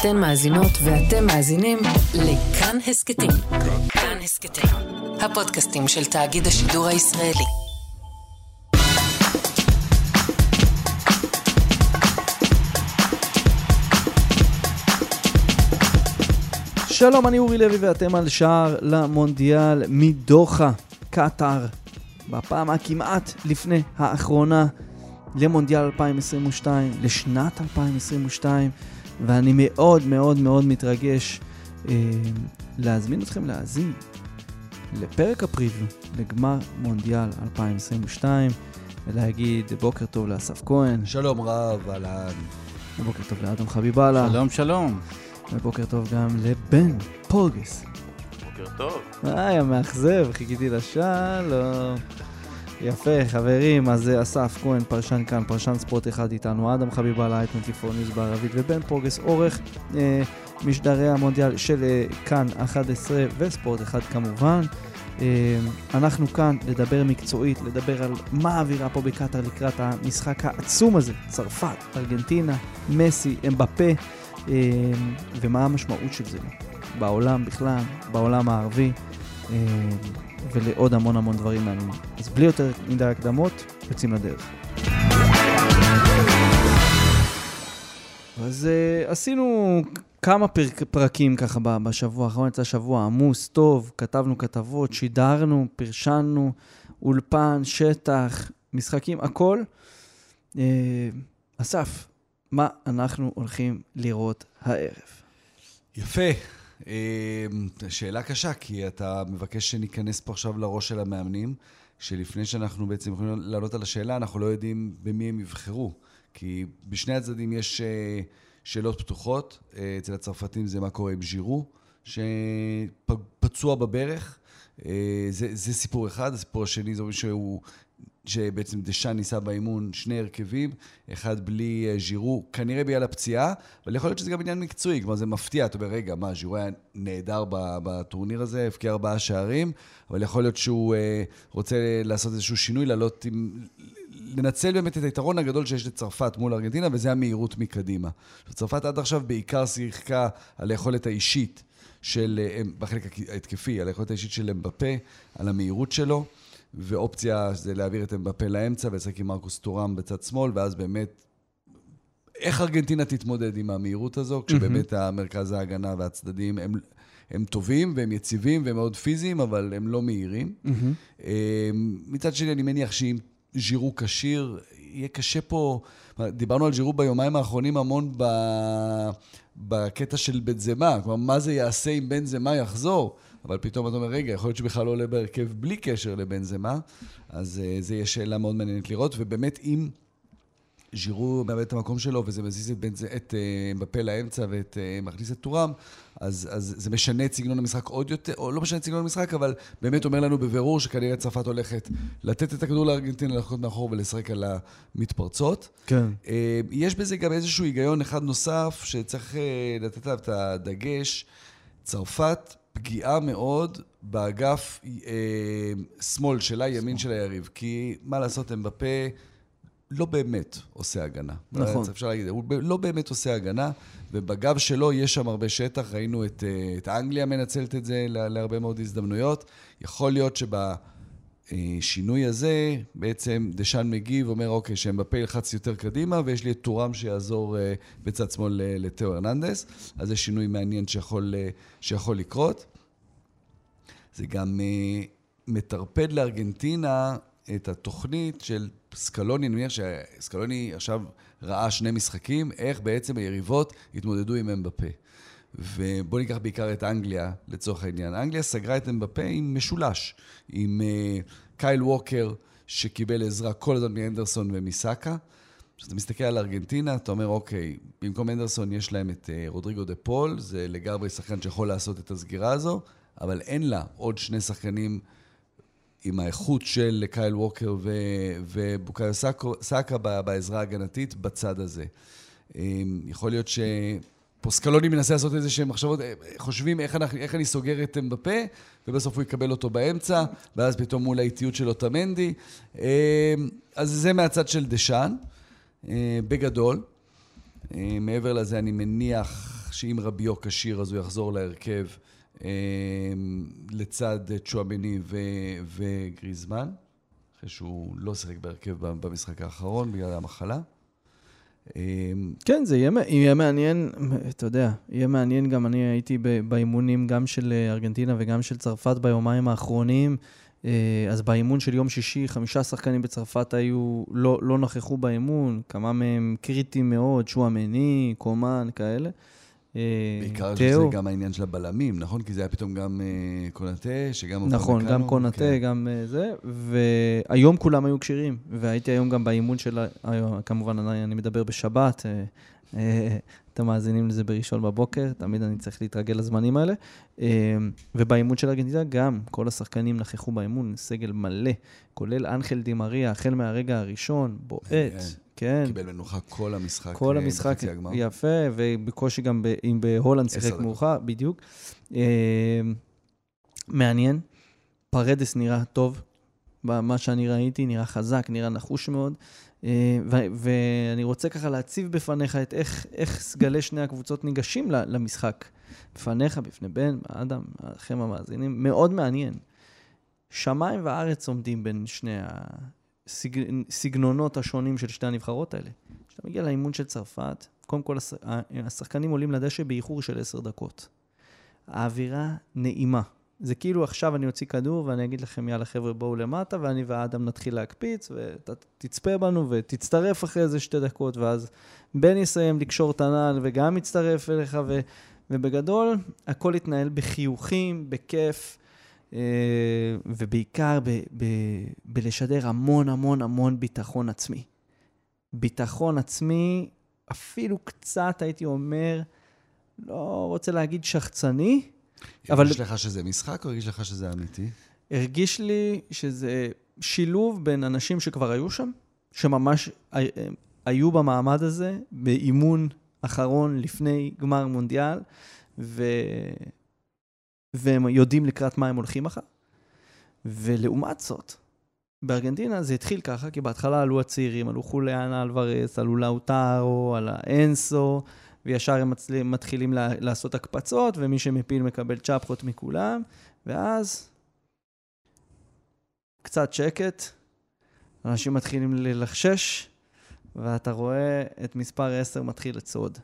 אתן מאזינות ואתם מאזינים לכאן הסכתים. כאן הסכתים, הפודקאסטים של תאגיד השידור הישראלי. שלום, אני אורי לוי ואתם על שער למונדיאל מדוחה, קטאר, בפעם הכמעט לפני האחרונה למונדיאל 2022, לשנת 2022, ואני מאוד מאוד מאוד מתרגש אה, להזמין אתכם להאזין לפרק הפריוויו לגמר מונדיאל 2022, ולהגיד בוקר טוב לאסף כהן, שלום רב, אהלן. ובוקר טוב לאדם חביבאללה, שלום, שלום. ובוקר טוב גם לבן פורגס. בוקר טוב. היי, המאכזב, חיכיתי לשלום. יפה, חברים, אז אה, אסף כהן, פרשן כאן, פרשן ספורט אחד איתנו, אדם חביבאללה, i24 ניוז בערבית, ובן פורגס, עורך אה, משדרי המונדיאל של אה, כאן 11 וספורט אחד כמובן. אה, אנחנו כאן לדבר מקצועית, לדבר על מה האווירה פה בקטאר לקראת המשחק העצום הזה, צרפת, ארגנטינה, מסי, אמבפה, אה, ומה המשמעות של זה בעולם בכלל, בעולם הערבי. אה, ולעוד המון המון דברים מעניינים. אז בלי יותר מדי הקדמות, יוצאים לדרך. אז uh, עשינו כמה פרק, פרקים ככה בשבוע האחרון, יצא שבוע עמוס, טוב, כתבנו כתבות, שידרנו, פרשנו, אולפן, שטח, משחקים, הכל. Uh, אסף, מה אנחנו הולכים לראות הערב? יפה. אה, שאלה קשה, כי אתה מבקש שניכנס פה עכשיו לראש של המאמנים, שלפני שאנחנו בעצם יכולים לענות על השאלה, אנחנו לא יודעים במי הם יבחרו. כי בשני הצדדים יש אה, שאלות פתוחות. אה, אצל הצרפתים זה מה קורה עם ז'ירו, שפצוע בברך. זה, זה סיפור אחד. הסיפור השני זה שהוא... שבעצם דשאן ניסה באימון שני הרכבים, אחד בלי אה, ז'ירו, כנראה בגלל הפציעה, אבל יכול להיות שזה גם עניין מקצועי, כלומר זה מפתיע, אתה אומר, רגע, מה, ז'ירו היה נהדר בטורניר הזה, הבקיע ארבעה שערים, אבל יכול להיות שהוא אה, רוצה לעשות איזשהו שינוי, לעלות עם... לנצל באמת את היתרון הגדול שיש לצרפת מול ארגנטינה, וזה המהירות מקדימה. צרפת עד עכשיו בעיקר שיחקה על היכולת האישית של, אה, בחלק ההתקפי, על היכולת האישית של אמבפה, על המהירות שלו. ואופציה זה להעביר את אמבפה לאמצע ולשחק עם מרקוס טורם בצד שמאל, ואז באמת, איך ארגנטינה תתמודד עם המהירות הזו, כשבאמת המרכז ההגנה והצדדים הם, הם טובים והם יציבים והם מאוד פיזיים, אבל הם לא מהירים. אה, מצד שני, אני מניח שאם ז'ירו כשיר, יהיה קשה פה, דיברנו על ז'ירו ביומיים האחרונים המון ב... בקטע של בן זמה, כלומר, מה זה יעשה אם בן זמה יחזור? אבל פתאום אתה אומר, רגע, יכול להיות שבכלל לא עולה בהרכב בלי קשר לבן זמה, אז uh, זה יהיה שאלה מאוד מעניינת לראות, ובאמת אם ז'ירו מאבד את המקום שלו וזה מזיז את, בנז... את uh, בפה לאמצע ומכניס uh, את טורם, אז, אז זה משנה את סגנון המשחק עוד יותר, או לא משנה את סגנון המשחק, אבל באמת אומר לנו בבירור שכנראה צרפת הולכת לתת את הכדור לארגנטינה, לחכות מאחור ולשחק על המתפרצות. כן. Uh, יש בזה גם איזשהו היגיון אחד נוסף שצריך uh, לתת עליו את הדגש. צרפת פגיעה מאוד באגף אה, שמאל שלה, ימין של היריב. כי מה לעשות, הם בפה לא באמת עושה הגנה. נכון. אפשר להגיד, הוא לא באמת עושה הגנה, ובגב שלו יש שם הרבה שטח. ראינו את, אה, את אנגליה מנצלת את זה להרבה מאוד הזדמנויות. יכול להיות שב... שינוי הזה, בעצם דשאן מגיב, אומר, אוקיי, שאמבפה ילחץ יותר קדימה, ויש לי את טורם שיעזור אה, בצד שמאל לתאו הרננדס. אז זה שינוי מעניין שיכול, אה, שיכול לקרות. זה גם אה, מטרפד לארגנטינה את התוכנית של סקלוני, אני מניח שסקלוני עכשיו ראה שני משחקים, איך בעצם היריבות התמודדו עם אמבפה. ובואו ניקח בעיקר את אנגליה, לצורך העניין. אנגליה סגרה את אמבפה עם משולש, עם uh, קייל ווקר, שקיבל עזרה כל הזמן מאנדרסון ומסאקה. כשאתה מסתכל על ארגנטינה, אתה אומר, אוקיי, במקום הנדרסון יש להם את uh, רודריגו דה פול, זה לגמרי שחקן שיכול לעשות את הסגירה הזו, אבל אין לה עוד שני שחקנים עם האיכות של קייל ווקר ובוקאיו סאקה בעזרה ההגנתית בצד הזה. Um, יכול להיות ש... פה סקלוני מנסה לעשות איזה שהם מחשבות, אה, חושבים איך, אנחנו, איך אני סוגר את אמבפה, ובסוף הוא יקבל אותו באמצע, ואז פתאום מול האיטיות של אוטמנדי. אה, אז זה מהצד של דשאן, אה, בגדול. מעבר לזה, אני מניח שאם רביו כשיר אז הוא יחזור להרכב לצד צ'ואמני וגריזמן, אחרי שהוא לא שיחק בהרכב במשחק האחרון בגלל המחלה. כן, זה יהיה, יהיה מעניין, אתה יודע, יהיה מעניין גם, אני הייתי באימונים גם של ארגנטינה וגם של צרפת ביומיים האחרונים. אה, אז באימון של יום שישי, חמישה שחקנים בצרפת היו, לא, לא נכחו באימון, כמה מהם קריטיים מאוד, שועמני, קומן, כאלה. אה, בעיקר שזה גם העניין של הבלמים, נכון? כי זה היה פתאום גם uh, קונאטה, שגם... נכון, גם קונאטה, כן. גם uh, זה. והיום כולם היו כשירים, והייתי היום גם באימון של... היום, כמובן, אני, אני מדבר בשבת. Uh, uh, אתם מאזינים לזה בראשון בבוקר, תמיד אני צריך להתרגל לזמנים האלה. ובאימון של ארגנטינה גם, כל השחקנים נכחו באימון, סגל מלא, כולל אנחל דימריה, החל מהרגע הראשון, בועט, כן. קיבל מנוחה כל המשחק. כל המשחק, יפה, ובקושי גם עם הולנד שיחק מאוחר, בדיוק. מעניין, פרדס נראה טוב, במה שאני ראיתי, נראה חזק, נראה נחוש מאוד. ואני רוצה ככה להציב בפניך את איך, איך סגלי שני הקבוצות ניגשים למשחק. בפניך, בפני בן, אדם, לכם המאזינים, מאוד מעניין. שמיים וארץ עומדים בין שני הסגנונות השונים של שתי הנבחרות האלה. כשאתה מגיע לאימון של צרפת, קודם כל השחקנים עולים לדשא באיחור של עשר דקות. האווירה נעימה. זה כאילו עכשיו אני אוציא כדור ואני אגיד לכם, יאללה חבר'ה, בואו למטה, ואני ואדם נתחיל להקפיץ, ואתה תצפה בנו ותצטרף אחרי איזה שתי דקות, ואז בן יסיים לקשור את הנעל וגם יצטרף אליך, ו, ובגדול, הכל יתנהל בחיוכים, בכיף. אה, ובעיקר ב- ב- בלשדר המון המון המון ביטחון עצמי. ביטחון עצמי, אפילו קצת, הייתי אומר, לא רוצה להגיד שחצני, אבל... הרגיש לך שזה משחק או הרגיש לך שזה אמיתי? הרגיש לי שזה שילוב בין אנשים שכבר היו שם, שממש היו במעמד הזה, באימון אחרון לפני גמר מונדיאל, ו... והם יודעים לקראת מה הם הולכים מחר. ולעומת זאת, בארגנטינה זה התחיל ככה, כי בהתחלה עלו הצעירים, עלו חוליאנה אלוורס, עלו לאוטרו, על האנסו, וישר הם. מתחילים. לעשות הקפצות, ומי שמפיל מקבל צ'פחות מכולם, ואז קצת שקט, אנשים מתחילים ללחשש, ואתה רואה את מספר 10 מתחיל לצעוד.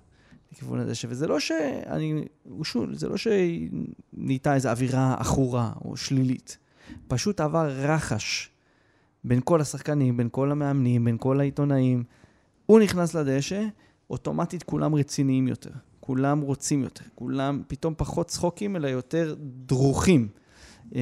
לכיוון הדשא, וזה לא ש... אני... שוב, זה לא שנהייתה איזו אווירה עכורה או שלילית. פשוט עבר רחש בין כל השחקנים, בין כל המאמנים, בין כל העיתונאים. הוא נכנס לדשא, אוטומטית כולם רציניים יותר. כולם רוצים יותר. כולם פתאום פחות צחוקים, אלא יותר דרוכים. אמ,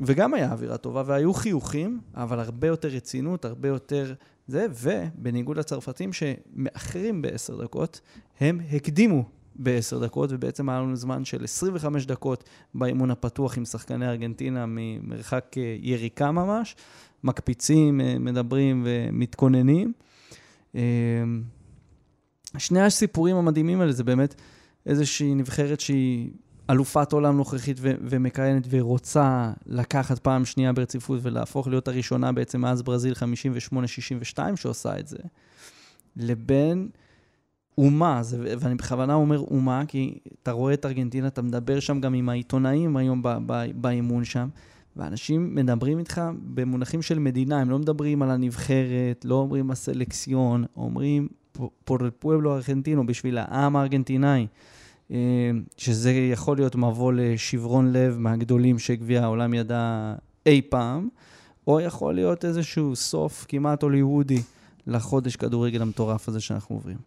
וגם היה אווירה טובה, והיו חיוכים, אבל הרבה יותר רצינות, הרבה יותר זה, ובניגוד לצרפתים שמאחרים בעשר דקות, הם הקדימו בעשר דקות, ובעצם היה לנו זמן של 25 דקות באימון הפתוח עם שחקני ארגנטינה ממרחק אה, יריקה ממש, מקפיצים, אה, מדברים ומתכוננים. אמ, שני הסיפורים המדהימים האלה זה באמת איזושהי נבחרת שהיא אלופת עולם נוכחית ו- ומכהנת ורוצה לקחת פעם שנייה ברציפות ולהפוך להיות הראשונה בעצם מאז ברזיל 58-62 שעושה את זה, לבין אומה, זה, ואני בכוונה אומר אומה, כי אתה רואה את ארגנטינה, אתה מדבר שם גם עם העיתונאים היום באימון שם, ואנשים מדברים איתך במונחים של מדינה, הם לא מדברים על הנבחרת, לא אומרים הסלקסיון, אומרים פור פואבלו ארגנטינו, בשביל העם הארגנטינאי. אה, שזה יכול להיות מבוא לשברון לב מהגדולים שגביע העולם ידע אי פעם, או יכול להיות איזשהו סוף כמעט הוליוודי לחודש כדורגל המטורף הזה שאנחנו עוברים.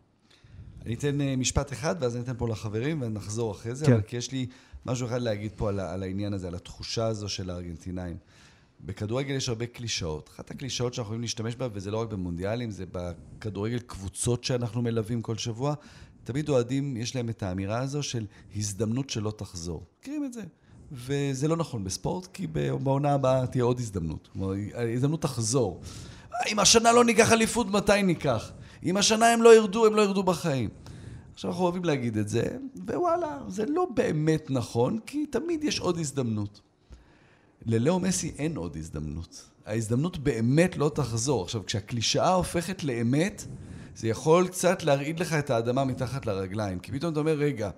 אני אתן אה, משפט אחד, ואז אני אתן פה לחברים, ונחזור אחרי זה, כן. אבל כי יש לי משהו אחד להגיד פה על, על העניין הזה, על התחושה הזו של הארגנטינאים. בכדורגל יש הרבה קלישאות. אחת הקלישאות שאנחנו יכולים להשתמש בה, וזה לא רק במונדיאלים, זה בכדורגל קבוצות שאנחנו מלווים כל שבוע, תמיד אוהדים, יש להם את האמירה הזו של הזדמנות שלא תחזור. מכירים את זה. וזה לא נכון בספורט, כי בעונה הבאה תהיה עוד הזדמנות. כלומר, ההזדמנות תחזור. אם השנה לא ניקח אליפות, מתי ניקח? אם השנה הם לא ירדו, הם לא ירדו בחיים. עכשיו אנחנו אוהבים להגיד את זה, ווואלה, זה לא באמת נכון, כי תמיד יש עוד הזדמנות. ללאו מסי אין עוד הזדמנות. ההזדמנות באמת לא תחזור. עכשיו, כשהקלישאה הופכת לאמת, זה יכול קצת להרעיד לך את האדמה מתחת לרגליים. כי פתאום אתה אומר, רגע,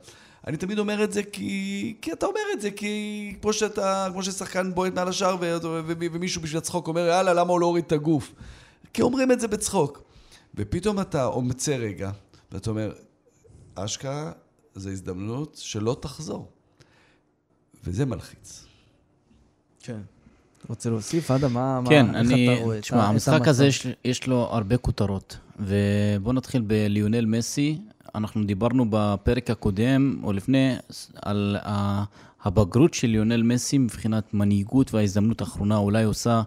אני תמיד אומר את זה כי, כי אתה אומר את זה, כי כמו שאתה, כמו ששחקן בועט מעל השער ומישהו בשביל הצחוק אומר, יאללה, למה הוא לא הוריד את הגוף? כי אומרים את זה בצחוק. ופתאום אתה עומצה רגע, ואתה אומר, אשכרה, זו הזדמנות שלא תחזור. וזה מלחיץ. כן. רוצה להוסיף, אדם, מה, כן, מה, אני, איך אתה רואה תשמע, המשחק הזה יש, יש לו הרבה כותרות. ובואו נתחיל בליונל מסי. אנחנו דיברנו בפרק הקודם, או לפני, על הבגרות של ליונל מסי מבחינת מנהיגות וההזדמנות האחרונה אולי עושה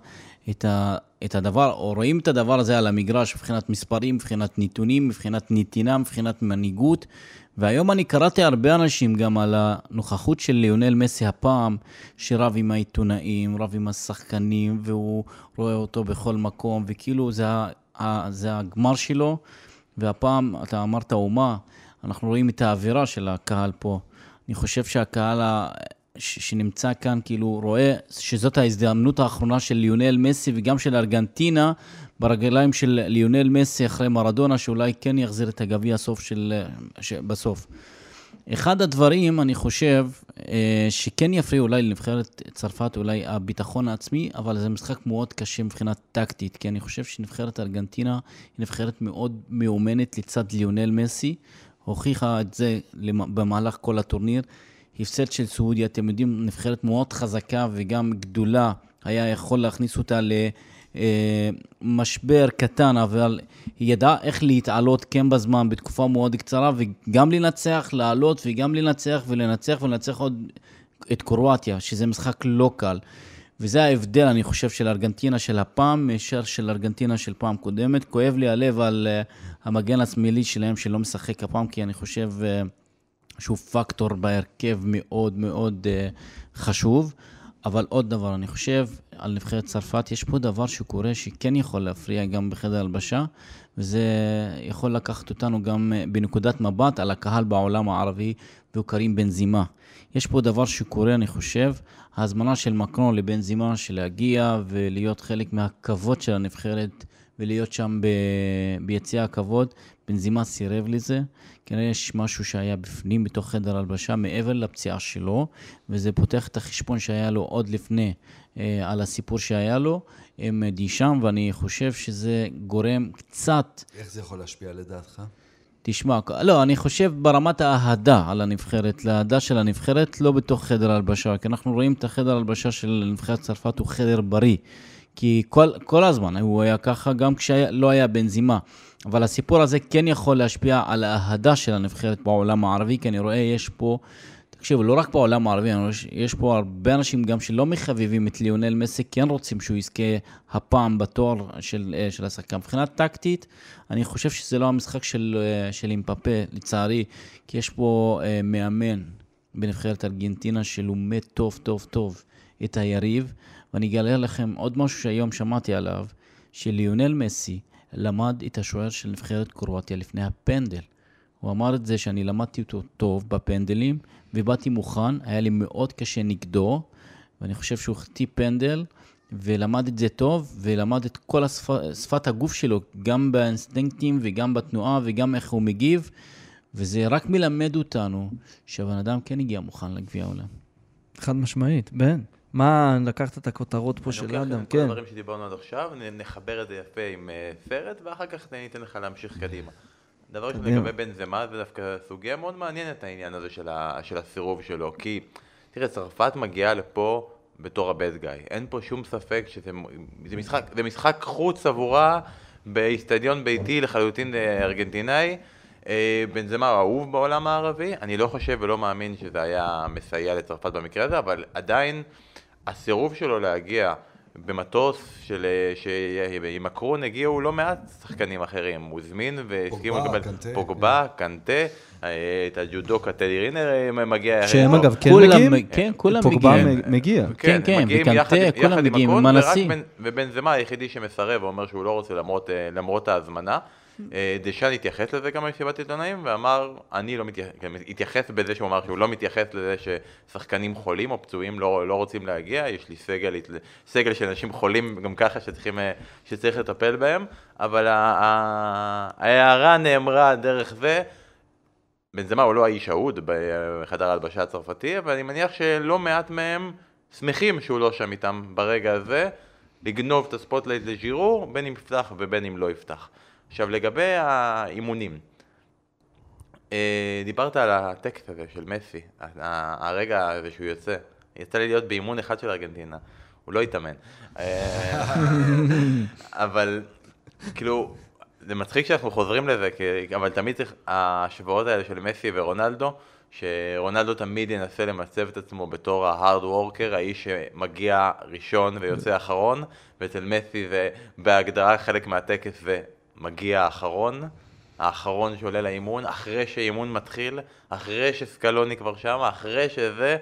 את, ה, את הדבר, או רואים את הדבר הזה על המגרש מבחינת מספרים, מבחינת נתונים, מבחינת נתינה, מבחינת מנהיגות. והיום אני קראתי הרבה אנשים גם על הנוכחות של ליונל מסי הפעם, שרב עם העיתונאים, רב עם השחקנים, והוא רואה אותו בכל מקום, וכאילו זה, זה הגמר שלו. והפעם, אתה אמרת אומה, אנחנו רואים את האווירה של הקהל פה. אני חושב שהקהל שנמצא כאן, כאילו, רואה שזאת ההזדמנות האחרונה של ליונל מסי וגם של ארגנטינה ברגליים של ליונל מסי אחרי מרדונה, שאולי כן יחזיר את הגביע של... בסוף. אחד הדברים, אני חושב, אה, שכן יפריע אולי לנבחרת צרפת, אולי הביטחון העצמי, אבל זה משחק מאוד קשה מבחינת טקטית, כי אני חושב שנבחרת ארגנטינה היא נבחרת מאוד מאומנת לצד ליונל מסי, הוכיחה את זה במהלך כל הטורניר. הפסד של סעודיה, אתם יודעים, נבחרת מאוד חזקה וגם גדולה, היה יכול להכניס אותה למשבר אה, קטן, אבל היא ידעה איך להתעלות כן בזמן, בתקופה מאוד קצרה, וגם לנצח, לעלות, וגם לנצח ולנצח ולנצח עוד את קרואטיה, שזה משחק לא קל. וזה ההבדל, אני חושב, של ארגנטינה של הפעם, מאשר של ארגנטינה של פעם קודמת. כואב לי הלב על uh, המגן השמאלי שלהם שלא משחק הפעם, כי אני חושב... Uh, שהוא פקטור בהרכב מאוד מאוד חשוב. אבל עוד דבר, אני חושב על נבחרת צרפת, יש פה דבר שקורה שכן יכול להפריע גם בחדר הלבשה, וזה יכול לקחת אותנו גם אה, בנקודת מבט על הקהל בעולם הערבי, והוא קרים בנזימה. יש פה דבר שקורה, אני חושב, ההזמנה של מקרון לבנזימה, של להגיע ולהיות חלק מהכבוד של הנבחרת ולהיות שם ב... ביציע הכבוד, בנזימה סירב לזה. כנראה יש משהו שהיה בפנים, בתוך חדר הלבשה, מעבר לפציעה שלו, וזה פותח את החשבון שהיה לו עוד לפני אה, על הסיפור שהיה לו עם דישם, ואני חושב שזה גורם קצת... איך זה יכול להשפיע לדעתך? תשמע, לא, אני חושב ברמת האהדה על הנבחרת, לאהדה של הנבחרת, לא בתוך חדר הלבשה, כי אנחנו רואים את החדר הלבשה של נבחרת צרפת הוא חדר בריא. כי כל, כל הזמן הוא היה ככה, גם כשלא היה בנזימה. אבל הסיפור הזה כן יכול להשפיע על האהדה של הנבחרת בעולם הערבי, כי אני רואה, יש פה, תקשיבו, לא רק בעולם הערבי, יש פה הרבה אנשים גם שלא מחבבים את ליונל מסי, כן רוצים שהוא יזכה הפעם בתואר של, אה, של השחקן. מבחינה טקטית, אני חושב שזה לא המשחק של, אה, של אימפפה, לצערי, כי יש פה uh, מאמן בנבחרת ארגנטינה שלומד טוב, טוב, טוב את היריב. ואני אגלה לכם עוד משהו שהיום שמעתי עליו, שליונל מסי למד את השוער של נבחרת קרואטיה לפני הפנדל. הוא אמר את זה שאני למדתי אותו טוב בפנדלים, ובאתי מוכן, היה לי מאוד קשה נגדו, ואני חושב שהוא החטיא פנדל, ולמד את זה טוב, ולמד את כל השפ... שפת הגוף שלו, גם באינסטינקטים וגם בתנועה וגם איך הוא מגיב, וזה רק מלמד אותנו שהבן אדם כן הגיע מוכן לגביע העולם. חד משמעית, בן. מה, לקחת את הכותרות פה של אדם, כן. אני לוקח את כל הדברים שדיברנו עד עכשיו, נחבר את זה יפה עם אה, סרט, ואחר כך אני אתן לך להמשיך קדימה. דבר ראשון לגבי בן זמה, זה דווקא סוגיה מאוד מעניינת העניין הזה של, ה, של הסירוב שלו, כי תראה, צרפת מגיעה לפה בתור הבד גיא, אין פה שום ספק שזה זה משחק, זה משחק חוץ עבורה באיצטדיון ביתי לחלוטין אה, ארגנטינאי. אה, בן זמה אהוב בעולם הערבי, אני לא חושב ולא מאמין שזה היה מסייע לצרפת במקרה הזה, אבל עדיין הסירוב שלו להגיע במטוס של, שעם מקרון הגיעו לא מעט שחקנים אחרים, הוא הזמין והסכימו לקבל פוגבה, קנטה, אה, את הג'ודו קטלי רינר אה, מגיע. שהם אגב כן מגיעים? כן, כולם מגיעים. פוגבה מגיע. כן, כן, וקנטה, כולם מגיעים עם הנשיא. ובן זמה היחידי שמסרב ואומר שהוא לא רוצה למרות ההזמנה. אה, דשאן התייחס לזה גם במסיבת עיתונאים, ואמר, אני לא מתייחס, גם התייחס בזה שהוא אמר שהוא לא מתייחס לזה ששחקנים חולים או פצועים לא, לא רוצים להגיע, יש לי סגל, סגל של אנשים חולים גם ככה שצריכים, אה, שצריך לטפל בהם, אבל ההערה נאמרה דרך זה, בנזמה הוא לא האיש אהוד בחדר ההלבשה הצרפתי, אבל אני מניח שלא מעט מהם שמחים שהוא לא שם איתם ברגע הזה, לגנוב את ה spotlight לז'ירו, בין אם יפתח ובין אם לא יפתח. עכשיו לגבי האימונים, אה, דיברת על הטקס הזה של מסי, הרגע הזה שהוא יוצא, יצא לי להיות באימון אחד של ארגנטינה, הוא לא התאמן, אה, אבל כאילו, זה מצחיק שאנחנו חוזרים לזה, אבל תמיד צריך, ההשוואות האלה של מסי ורונלדו, שרונלדו תמיד ינסה למצב את עצמו בתור ההארד וורקר, האיש שמגיע ראשון ויוצא אחרון, ואצל מסי זה בהגדרה חלק מהטקס ומגיע האחרון, האחרון שעולה לאימון, אחרי שאימון מתחיל, אחרי שסקלוני כבר שם, אחרי שזה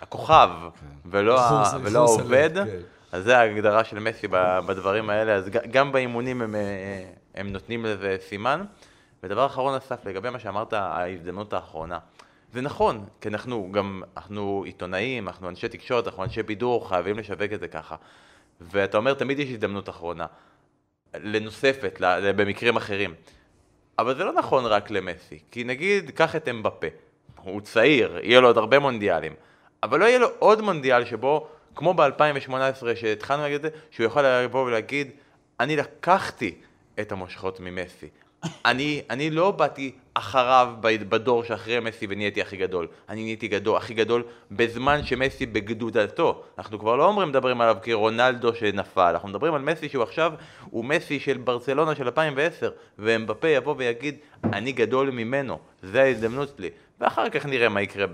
הכוכב, כן. ולא העובד. כן. אז זה ההגדרה של מסי בדברים האלה, אז גם באימונים הם, הם נותנים לזה סימן. ודבר אחרון אסף, לגבי מה שאמרת, ההזדמנות האחרונה. זה נכון, כי אנחנו גם, אנחנו עיתונאים, אנחנו אנשי תקשורת, אנחנו אנשי בידור, חייבים לשווק את זה ככה. ואתה אומר, תמיד יש הזדמנות אחרונה, לנוספת, במקרים אחרים. אבל זה לא נכון רק למסי, כי נגיד, קח את אמבפה, הוא צעיר, יהיה לו עוד הרבה מונדיאלים, אבל לא יהיה לו עוד מונדיאל שבו, כמו ב-2018 שהתחלנו להגיד את זה, שהוא יכול לבוא ולהגיד, אני לקחתי את המושכות ממסי. אני, אני לא באתי אחריו בדור שאחרי מסי ונהייתי הכי גדול. אני נהייתי גדול, הכי גדול בזמן שמסי בגדודתו. אנחנו כבר לא אומרים, מדברים עליו כרונלדו שנפל, אנחנו מדברים על מסי שהוא עכשיו, הוא מסי של ברצלונה של 2010, ואמבפה יבוא ויגיד, אני גדול ממנו, זה ההזדמנות שלי. ואחר כך נראה מה יקרה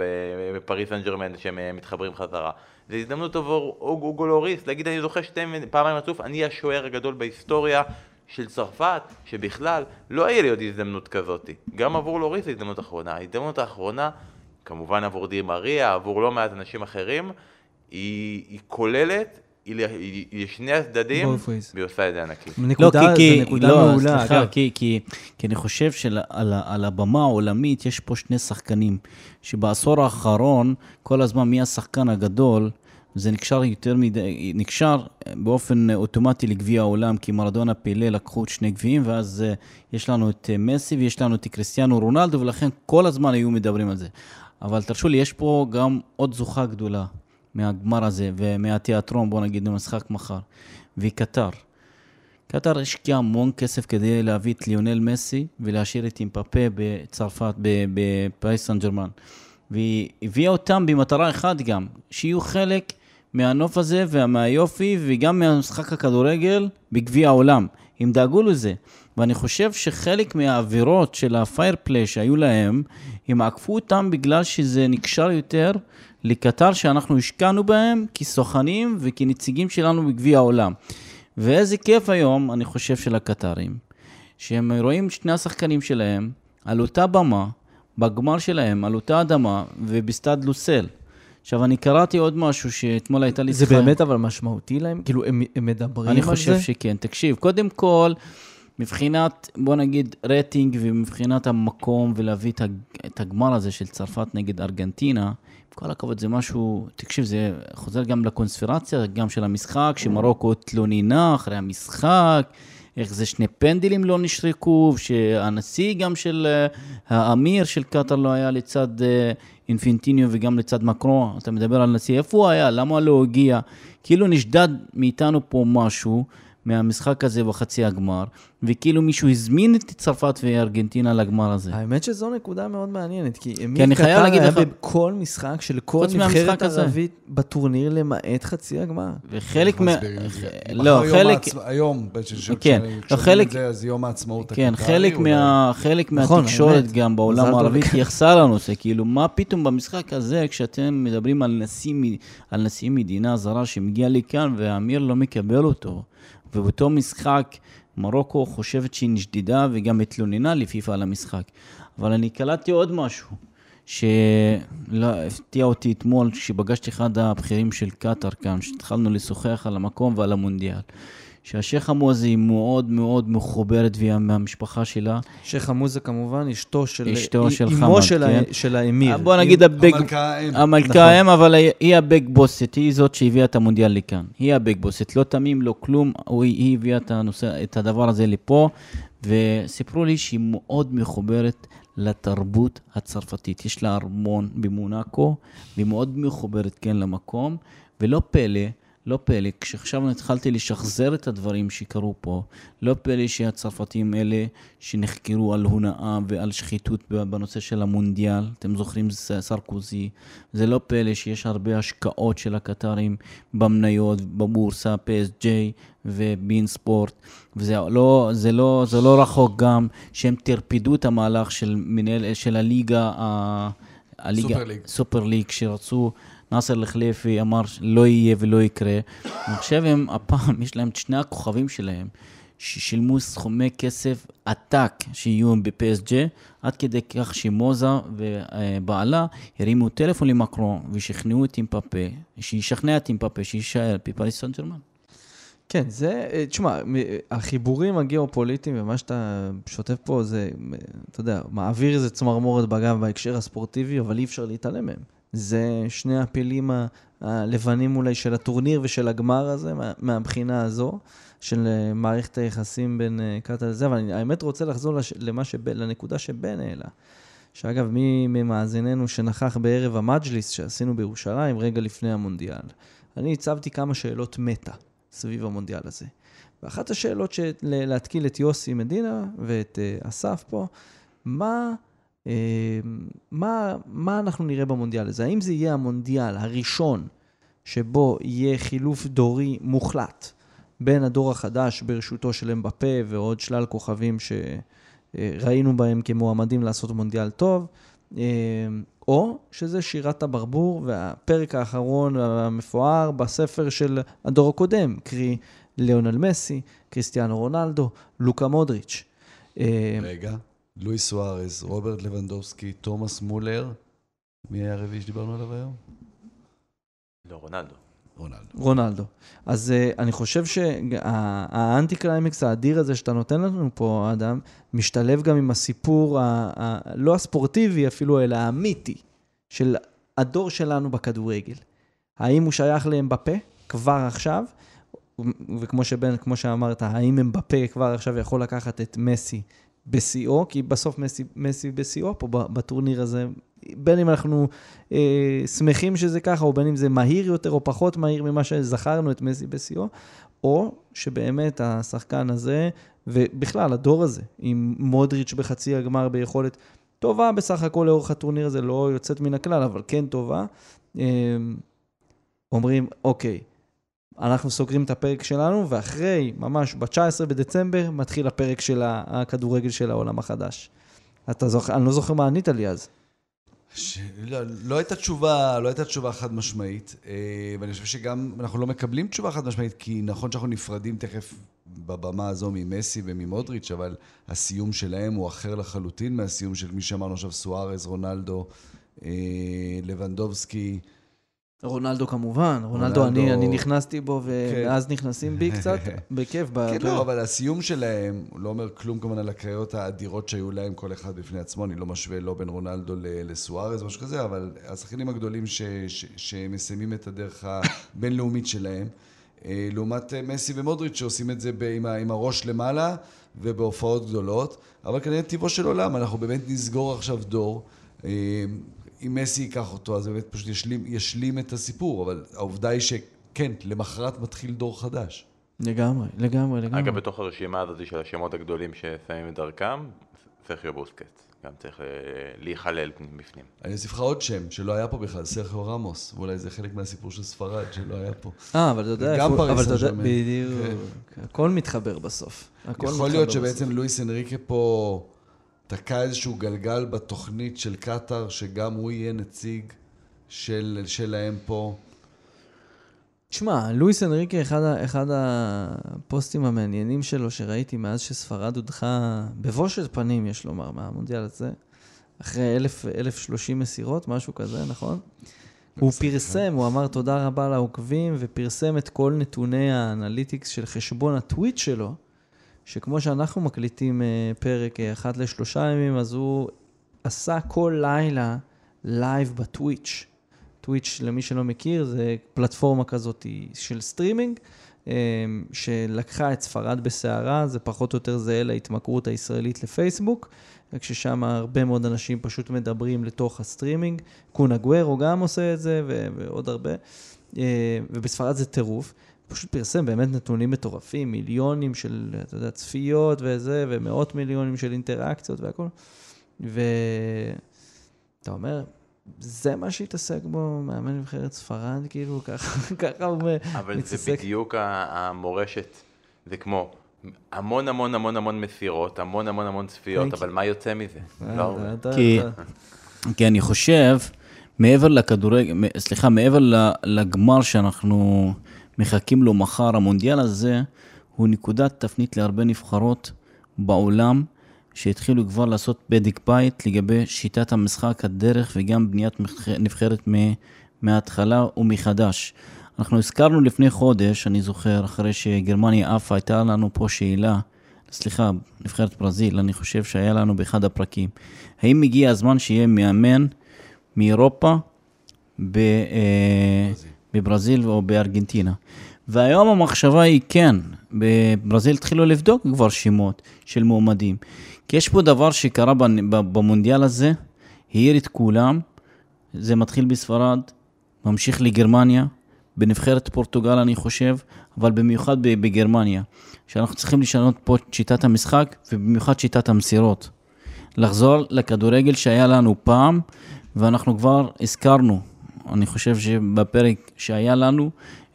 בפריס סן ג'רמן שהם מתחברים חזרה. זו הזדמנות עבור אוגו לוריס, להגיד אני זוכה שתי פעמיים רצוף, אני השוער הגדול בהיסטוריה של צרפת, שבכלל לא יהיה לי עוד הזדמנות כזאת. גם עבור לוריס זו הזדמנות אחרונה. ההזדמנות האחרונה, כמובן עבור די מריה, עבור לא מעט אנשים אחרים, היא, היא כוללת היא לשני הצדדים, והיא עושה את זה ענקי. נקודה, לא, כי, זו נקודה לא, מעולה, סליחה, כי, כי, כי אני חושב שעל הבמה העולמית יש פה שני שחקנים, שבעשור האחרון, כל הזמן מי השחקן הגדול, זה נקשר יותר מדי, נקשר באופן אוטומטי לגביע העולם, כי מרדונה פילה לקחו את שני גביעים, ואז uh, יש לנו את מסי ויש לנו את קריסטיאנו רונלדו, ולכן כל הזמן היו מדברים על זה. אבל תרשו לי, יש פה גם עוד זוכה גדולה מהגמר הזה ומהתיאטרון, בוא נגיד, במשחק מחר, והיא קטר. קטר השקיעה המון כסף כדי להביא את ליונל מסי ולהשאיר את אמבפה בצרפת, בפריז סן ז'רמן. והיא הביאה אותם במטרה אחת גם, שיהיו חלק מהנוף הזה ומהיופי וגם מהמשחק הכדורגל בגביע העולם. הם דאגו לזה. ואני חושב שחלק מהעבירות של ה fair play שהיו להם, הם עקפו אותם בגלל שזה נקשר יותר לקטר שאנחנו השקענו בהם כסוכנים וכנציגים שלנו בגביע העולם. ואיזה כיף היום, אני חושב, של הקטרים, שהם רואים שני השחקנים שלהם על אותה במה, בגמר שלהם, על אותה אדמה ובסטאד לוסל. עכשיו, אני קראתי עוד משהו שאתמול הייתה לי. זה באמת אבל משמעותי להם? כאילו, הם, הם מדברים על זה? אני חושב שכן. תקשיב, קודם כל, מבחינת, בוא נגיד, רייטינג ומבחינת המקום ולהביא את הגמר הזה של צרפת נגד ארגנטינה, עם כל הכבוד, זה משהו, תקשיב, זה חוזר גם לקונספירציה, גם של המשחק, שמרוקו התלוננה אחרי המשחק. איך זה שני פנדלים לא נשרקו, שהנשיא גם של אה, האמיר של קטאר לא היה לצד אה, אינפנטיניו וגם לצד מקרו, אתה מדבר על נשיא, איפה הוא היה? למה לא הגיע? כאילו נשדד מאיתנו פה משהו. מהמשחק הזה בחצי הגמר, וכאילו מישהו הזמין את צרפת וארגנטינה לגמר הזה. האמת שזו נקודה מאוד מעניינת, כי אמיר קטר היה לך... בכל משחק של כל נבחרת ערבית בטורניר למעט חצי הגמר. וחלק מה... לא, חלק... היום, כן, לא, חלק... אז יום העצמאות כן, חלק מה... חלק נכון, מהתקשורת גם בעולם הערבי התייחסה לנושא, כאילו, מה פתאום במשחק הזה, כשאתם מדברים על נשיא מדינה זרה שמגיע לכאן והאמיר לא מקבל אותו. ובאותו משחק מרוקו חושבת שהיא נשדדה וגם התלוננה לפיפ"א על המשחק. אבל אני קלטתי עוד משהו, שהפתיע אותי אתמול כשפגשתי אחד הבכירים של קטאר כאן, שהתחלנו לשוחח על המקום ועל המונדיאל. שהשייח חמוזה היא מאוד מאוד מחוברת והיא מהמשפחה שלה. שייח חמוזה כמובן, אשתו של... אשתו של אמו של, כן. ה- של האמיר. בוא נגיד הביג... המלכה האם. המלכה נכון. האם, אבל היא- הביג בוסית, היא זאת שהביאה את המונדיאל לכאן. היא הביג בוסית, לא תמים, לא כלום, היא הביאה את, הנושא, את הדבר הזה לפה, וסיפרו לי שהיא מאוד מחוברת לתרבות הצרפתית. יש לה ארמון במונאקו, והיא מאוד מחוברת, כן, למקום, ולא פלא, לא פלא, כשעכשיו התחלתי לשחזר את הדברים שקרו פה, לא פלא שהצרפתים אלה שנחקרו על הונאה ועל שחיתות בנושא של המונדיאל, אתם זוכרים ס- סרקוזי, זה לא פלא שיש הרבה השקעות של הקטרים במניות, בבורסה, PSG ובין ספורט, וזה לא, זה לא, זה לא רחוק גם שהם טרפדו את המהלך של, מנהל, של הליגה, הליגה, סופר ליג. סופר ליג, שרצו, נאסר לחליפי אמר לא יהיה ולא יקרה. עכשיו הם, הפעם, יש להם את שני הכוכבים שלהם, ששילמו סכומי כסף עתק שיהיו ב-PSG, עד כדי כך שמוזה ובעלה הרימו טלפון למקרון ושכנעו את אימפפה, שישכנע את אימפפה שיישאר בפריס סן ג'רמן. כן, זה, אה, תשמע, מ- החיבורים הגיאופוליטיים ומה שאתה שוטף פה זה, אה, אתה יודע, מעביר איזה צמרמורת בגב בהקשר הספורטיבי, אבל אי אפשר להתעלם מהם. זה שני הפילים הלבנים אולי של הטורניר ושל הגמר הזה, מה- מהבחינה הזו, של אה, מערכת היחסים בין אה, קטאר לזה, אבל אני האמת רוצה לחזור למה שבן, לנקודה שבן העלה. שאגב, מי ממאזיננו שנכח בערב המג'ליס שעשינו בירושלים רגע לפני המונדיאל, אני הצבתי כמה שאלות מטה סביב המונדיאל הזה. ואחת השאלות של להתקיל את יוסי מדינה ואת uh, אסף פה, מה, מה, מה אנחנו נראה במונדיאל הזה? האם זה יהיה המונדיאל הראשון שבו יהיה חילוף דורי מוחלט בין הדור החדש בראשותו של אמבפה ועוד שלל כוכבים שראינו בהם כמועמדים לעשות מונדיאל טוב, אה, או שזה שירת הברבור והפרק האחרון המפואר בספר של הדור הקודם, קרי ליאונל מסי, קריסטיאנו רונלדו, לוקה מודריץ'. אה, רגע, לואי סוארז, רוברט לבנדובסקי, תומאס מולר. מי היה הרביעי שדיברנו עליו היום? לא, רונלדו. רונלדו. רונלדו. אז uh, אני חושב שהאנטי קליימקס האדיר הזה שאתה נותן לנו פה, אדם, משתלב גם עם הסיפור, ה- ה- לא הספורטיבי אפילו, אלא המיתי, של הדור שלנו בכדורגל. האם הוא שייך לאמבפה כבר עכשיו? וכמו שבן, כמו שאמרת, האם אמבפה כבר עכשיו יכול לקחת את מסי בשיאו? כי בסוף מסי, מסי בשיאו פה בטורניר הזה. בין אם אנחנו אה, שמחים שזה ככה, או בין אם זה מהיר יותר או פחות מהיר ממה שזכרנו את מסי בשיאו, או שבאמת השחקן הזה, ובכלל הדור הזה, עם מודריץ' בחצי הגמר ביכולת טובה בסך הכל לאורך הטורניר הזה, לא יוצאת מן הכלל, אבל כן טובה, אה, אומרים, אוקיי, אנחנו סוגרים את הפרק שלנו, ואחרי, ממש ב-19 בדצמבר, מתחיל הפרק של הכדורגל של העולם החדש. אתה זוכר, אני לא זוכר מה ענית לי אז. ש... לא, לא הייתה תשובה, לא הייתה תשובה חד משמעית, אה, ואני חושב שגם אנחנו לא מקבלים תשובה חד משמעית, כי נכון שאנחנו נפרדים תכף בבמה הזו ממסי וממודריץ', אבל הסיום שלהם הוא אחר לחלוטין מהסיום של מי שאמרנו עכשיו, סוארז, רונלדו, אה, לבנדובסקי. רונלדו כמובן, רונלדו, רונלדו- אני, אני נכנסתי בו, כן. ואז נכנסים בי קצת, בכיף. כן, לא, אבל הסיום שלהם, לא אומר כלום כמובן על הקריירות האדירות שהיו להם, כל אחד בפני עצמו, אני לא משווה לא בין רונלדו לסוארז, משהו כזה, אבל השחקנים הגדולים ש- ש- שמסיימים את הדרך הבינלאומית שלהם, אה, לעומת אה, מסי ומודריץ' שעושים את זה ב- עם ה- עם הראש למעלה ובהופעות גדולות, אבל כנראה טבעו של עולם, אנחנו באמת נסגור עכשיו דור. אם מסי ייקח אותו, אז באמת פשוט ישלים, ישלים את הסיפור, אבל העובדה היא שכן, למחרת מתחיל דור חדש. לגמרי, לגמרי, לגמרי. אגב, בתוך הרשימה הזאת של השמות הגדולים ששמים את דרכם, סרחיו בוסקט. גם צריך אה, להיכלל בפנים. אני אוסיף לך עוד שם, שלא היה פה בכלל, סרחיו רמוס, ואולי זה חלק מהסיפור של ספרד, שלא היה פה. אה, אבל אתה יודע, גם פריס אבל אתה יודע, סן. בדיוק, הכל מתחבר בסוף. הכל יכול להיות. שבעצם לואיס אנריקה פה תקע איזשהו גלגל בתוכנית של קטאר, שגם הוא יהיה נציג של, שלהם פה. תשמע, לואיס אנריקה, אחד, אחד הפוסטים המעניינים שלו שראיתי מאז שספרד הודחה בבושת פנים, יש לומר, מהמונדיאל הזה, אחרי אלף, אלף שלושים מסירות, משהו כזה, נכון? הוא פרסם, הוא אמר תודה רבה לעוקבים, ופרסם את כל נתוני ה analytics של חשבון הטוויץ' שלו, שכמו שאנחנו מקליטים אה, פרק אה, אחת לשלושה ימים, אז הוא עשה כל לילה live בטוויץ'. טוויץ', למי שלא מכיר, זה פלטפורמה כזאת של סטרימינג, אה, שלקחה את ספרד בסערה, זה פחות או יותר זהה להתמכרות הישראלית לפייסבוק, רק ששם הרבה מאוד אנשים פשוט מדברים לתוך הסטרימינג. קון אגוארו גם עושה את זה, ועוד הרבה. ובספרד זה טירוף. פשוט פרסם באמת נתונים מטורפים, מיליונים של, אתה יודע, צפיות וזה, ומאות מיליונים של אינטראקציות והכל. ואתה אומר, זה מה שהתעסק בו מאמן נבחרת ספרד, כאילו, ככה, ככה הוא אבל מתעסק. זה בדיוק המורשת, זה כמו המון המון המון המון מסירות, המון המון המון צפיות, Thank אבל מה יוצא מזה? אה, לא כי- אני חושב, מעבר לכדורגל, סליחה, מעבר לגמר שאנחנו מחכים לו מחר, המונדיאל הזה הוא נקודת תפנית להרבה נבחרות בעולם, שהתחילו כבר לעשות בדק בית לגבי שיטת המשחק, הדרך וגם בניית נבחרת מההתחלה ומחדש. אנחנו הזכרנו לפני חודש, אני זוכר, אחרי שגרמניה עפה, הייתה לנו פה שאלה, סליחה, נבחרת ברזיל, אני חושב שהיה לנו באחד הפרקים. האם הגיע הזמן שיהיה מאמן מאירופה ב, אה, בברזיל או בארגנטינה? והיום המחשבה היא כן, בברזיל התחילו לבדוק כבר שמות של מועמדים. כי יש פה דבר שקרה במונדיאל הזה, העיר את כולם, זה מתחיל בספרד, ממשיך לגרמניה, בנבחרת פורטוגל אני חושב, אבל במיוחד בגרמניה, שאנחנו צריכים לשנות פה את שיטת המשחק, ובמיוחד שיטת המסירות. לחזור לכדורגל שהיה לנו פעם, ואנחנו כבר הזכרנו, אני חושב שבפרק שהיה לנו,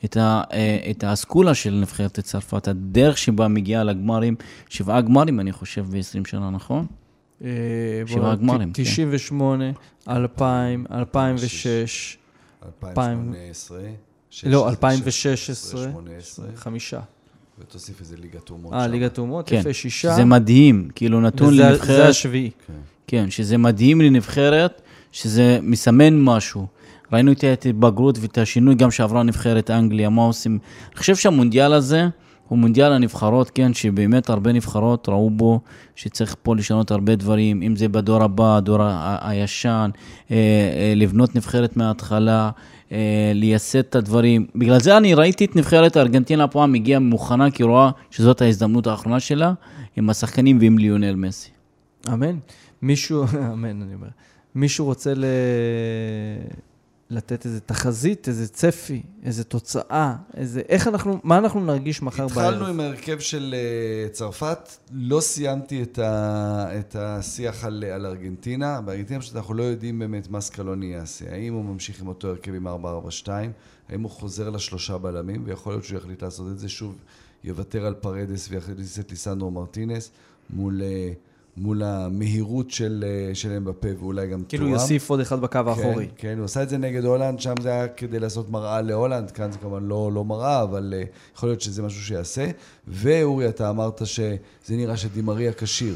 את, ה, אה, את האסכולה של נבחרת צרפת, הדרך שבה מגיעה לגמרים, שבעה גמרים אני חושב ב-20 שנה, נכון? אה, שבעה גמרים, ת- כן. 98, 2000, 2006, 2018. לא, 2016, 2018, חמישה. ותוסיף איזה ליגת אומות. אה. ליגת אומות, כן, יפה, שישה. שזה מדהים, כאילו נתון וזה- לנבחרת, זה השביעי. כן, שזה מדהים לנבחרת, שזה מסמן משהו. ראינו את ההתבגרות ואת השינוי גם שעברה נבחרת אנגליה, מה עושים. אני חושב שהמונדיאל הזה הוא מונדיאל הנבחרות, כן, שבאמת הרבה נבחרות ראו בו שצריך פה לשנות הרבה דברים, אם זה בדור הבא, הדור הישן, אה, אה, לבנות נבחרת מההתחלה, אה, לייסד את הדברים. בגלל זה אני ראיתי את נבחרת ארגנטינה הפעם הגיעה מוכנה, כי רואה שזאת ההזדמנות האחרונה שלה, עם השחקנים ועם ליונל מסי. אמן. מישהו, אמן, אני אומר. מישהו רוצה ל... לתת איזה תחזית, איזה צפי, איזה תוצאה, איזה... איך אנחנו, מה אנחנו נרגיש מחר בערב? התחלנו עם ההרכב של אה, צרפת, לא סיימתי את, ה, את השיח על, על ארגנטינה. בארגנטינה פשוט אנחנו לא יודעים באמת מה סקלוני יעשה. האם הוא ממשיך עם אותו הרכב עם 4-4-2, האם הוא חוזר לשלושה בלמים, ויכול להיות שהוא יחליט לעשות את זה שוב, יוותר על פרדס ויכניס את ליסנדרו מרטינס מול, אה, מול המהירות של, אה, של אמבפה ואולי גם כאילו טורם. יוסיף עוד אחד בקו האחורי. כן, כן, הוא עשה את זה נגד הולנד, שם זה היה כדי לעשות מראה להולנד, כאן זה כמובן לא, לא מראה, אבל uh, יכול להיות שזה משהו שיעשה. ואורי, אתה אמרת שזה נראה שדימריה כשיר.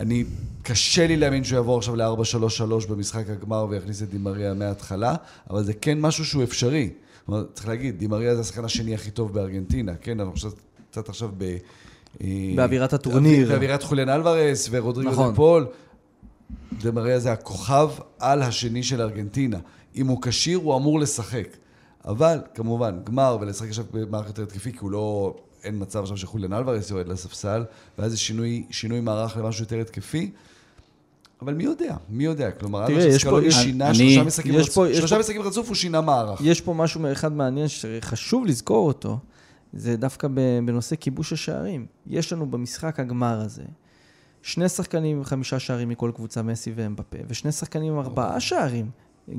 אני, קשה לי להאמין שהוא יעבור עכשיו ל-4-3-3 במשחק הגמר ויכניס את דימריה מההתחלה, אבל זה כן משהו שהוא אפשרי. זאת אומרת, צריך להגיד, דימריה זה השחקן השני הכי טוב בארגנטינה, כן? אנחנו קצת עכשיו ב... אה, באווירת הטורניר. באווירת חוליאן אלוורס ורודריגו נכון. דה פול. דה מריה זה הכוכב על השני של ארגנטינה. אם הוא כשיר, הוא אמור לשחק. אבל, כמובן, גמר ולשחק עכשיו במערכת יותר התקפי, כי הוא לא... אין מצב עכשיו שחוליאן אלוורס יורד לספסל, ואז זה שינוי, שינוי מערך למשהו יותר התקפי. אבל מי יודע? מי יודע? כלומר, תראה, יש פה- שינה אני- שלושה משחקים רצוף, שלושה משחקים רצוף, הוא שינה מערך. יש פה משהו אחד מעניין שחשוב לזכור אותו, זה דווקא בנושא כיבוש השערים. יש לנו במשחק הגמר הזה שני שחקנים עם חמישה שערים מכל קבוצה, מסי ואמבפה, ושני שחקנים עם ארבעה שערים, אה,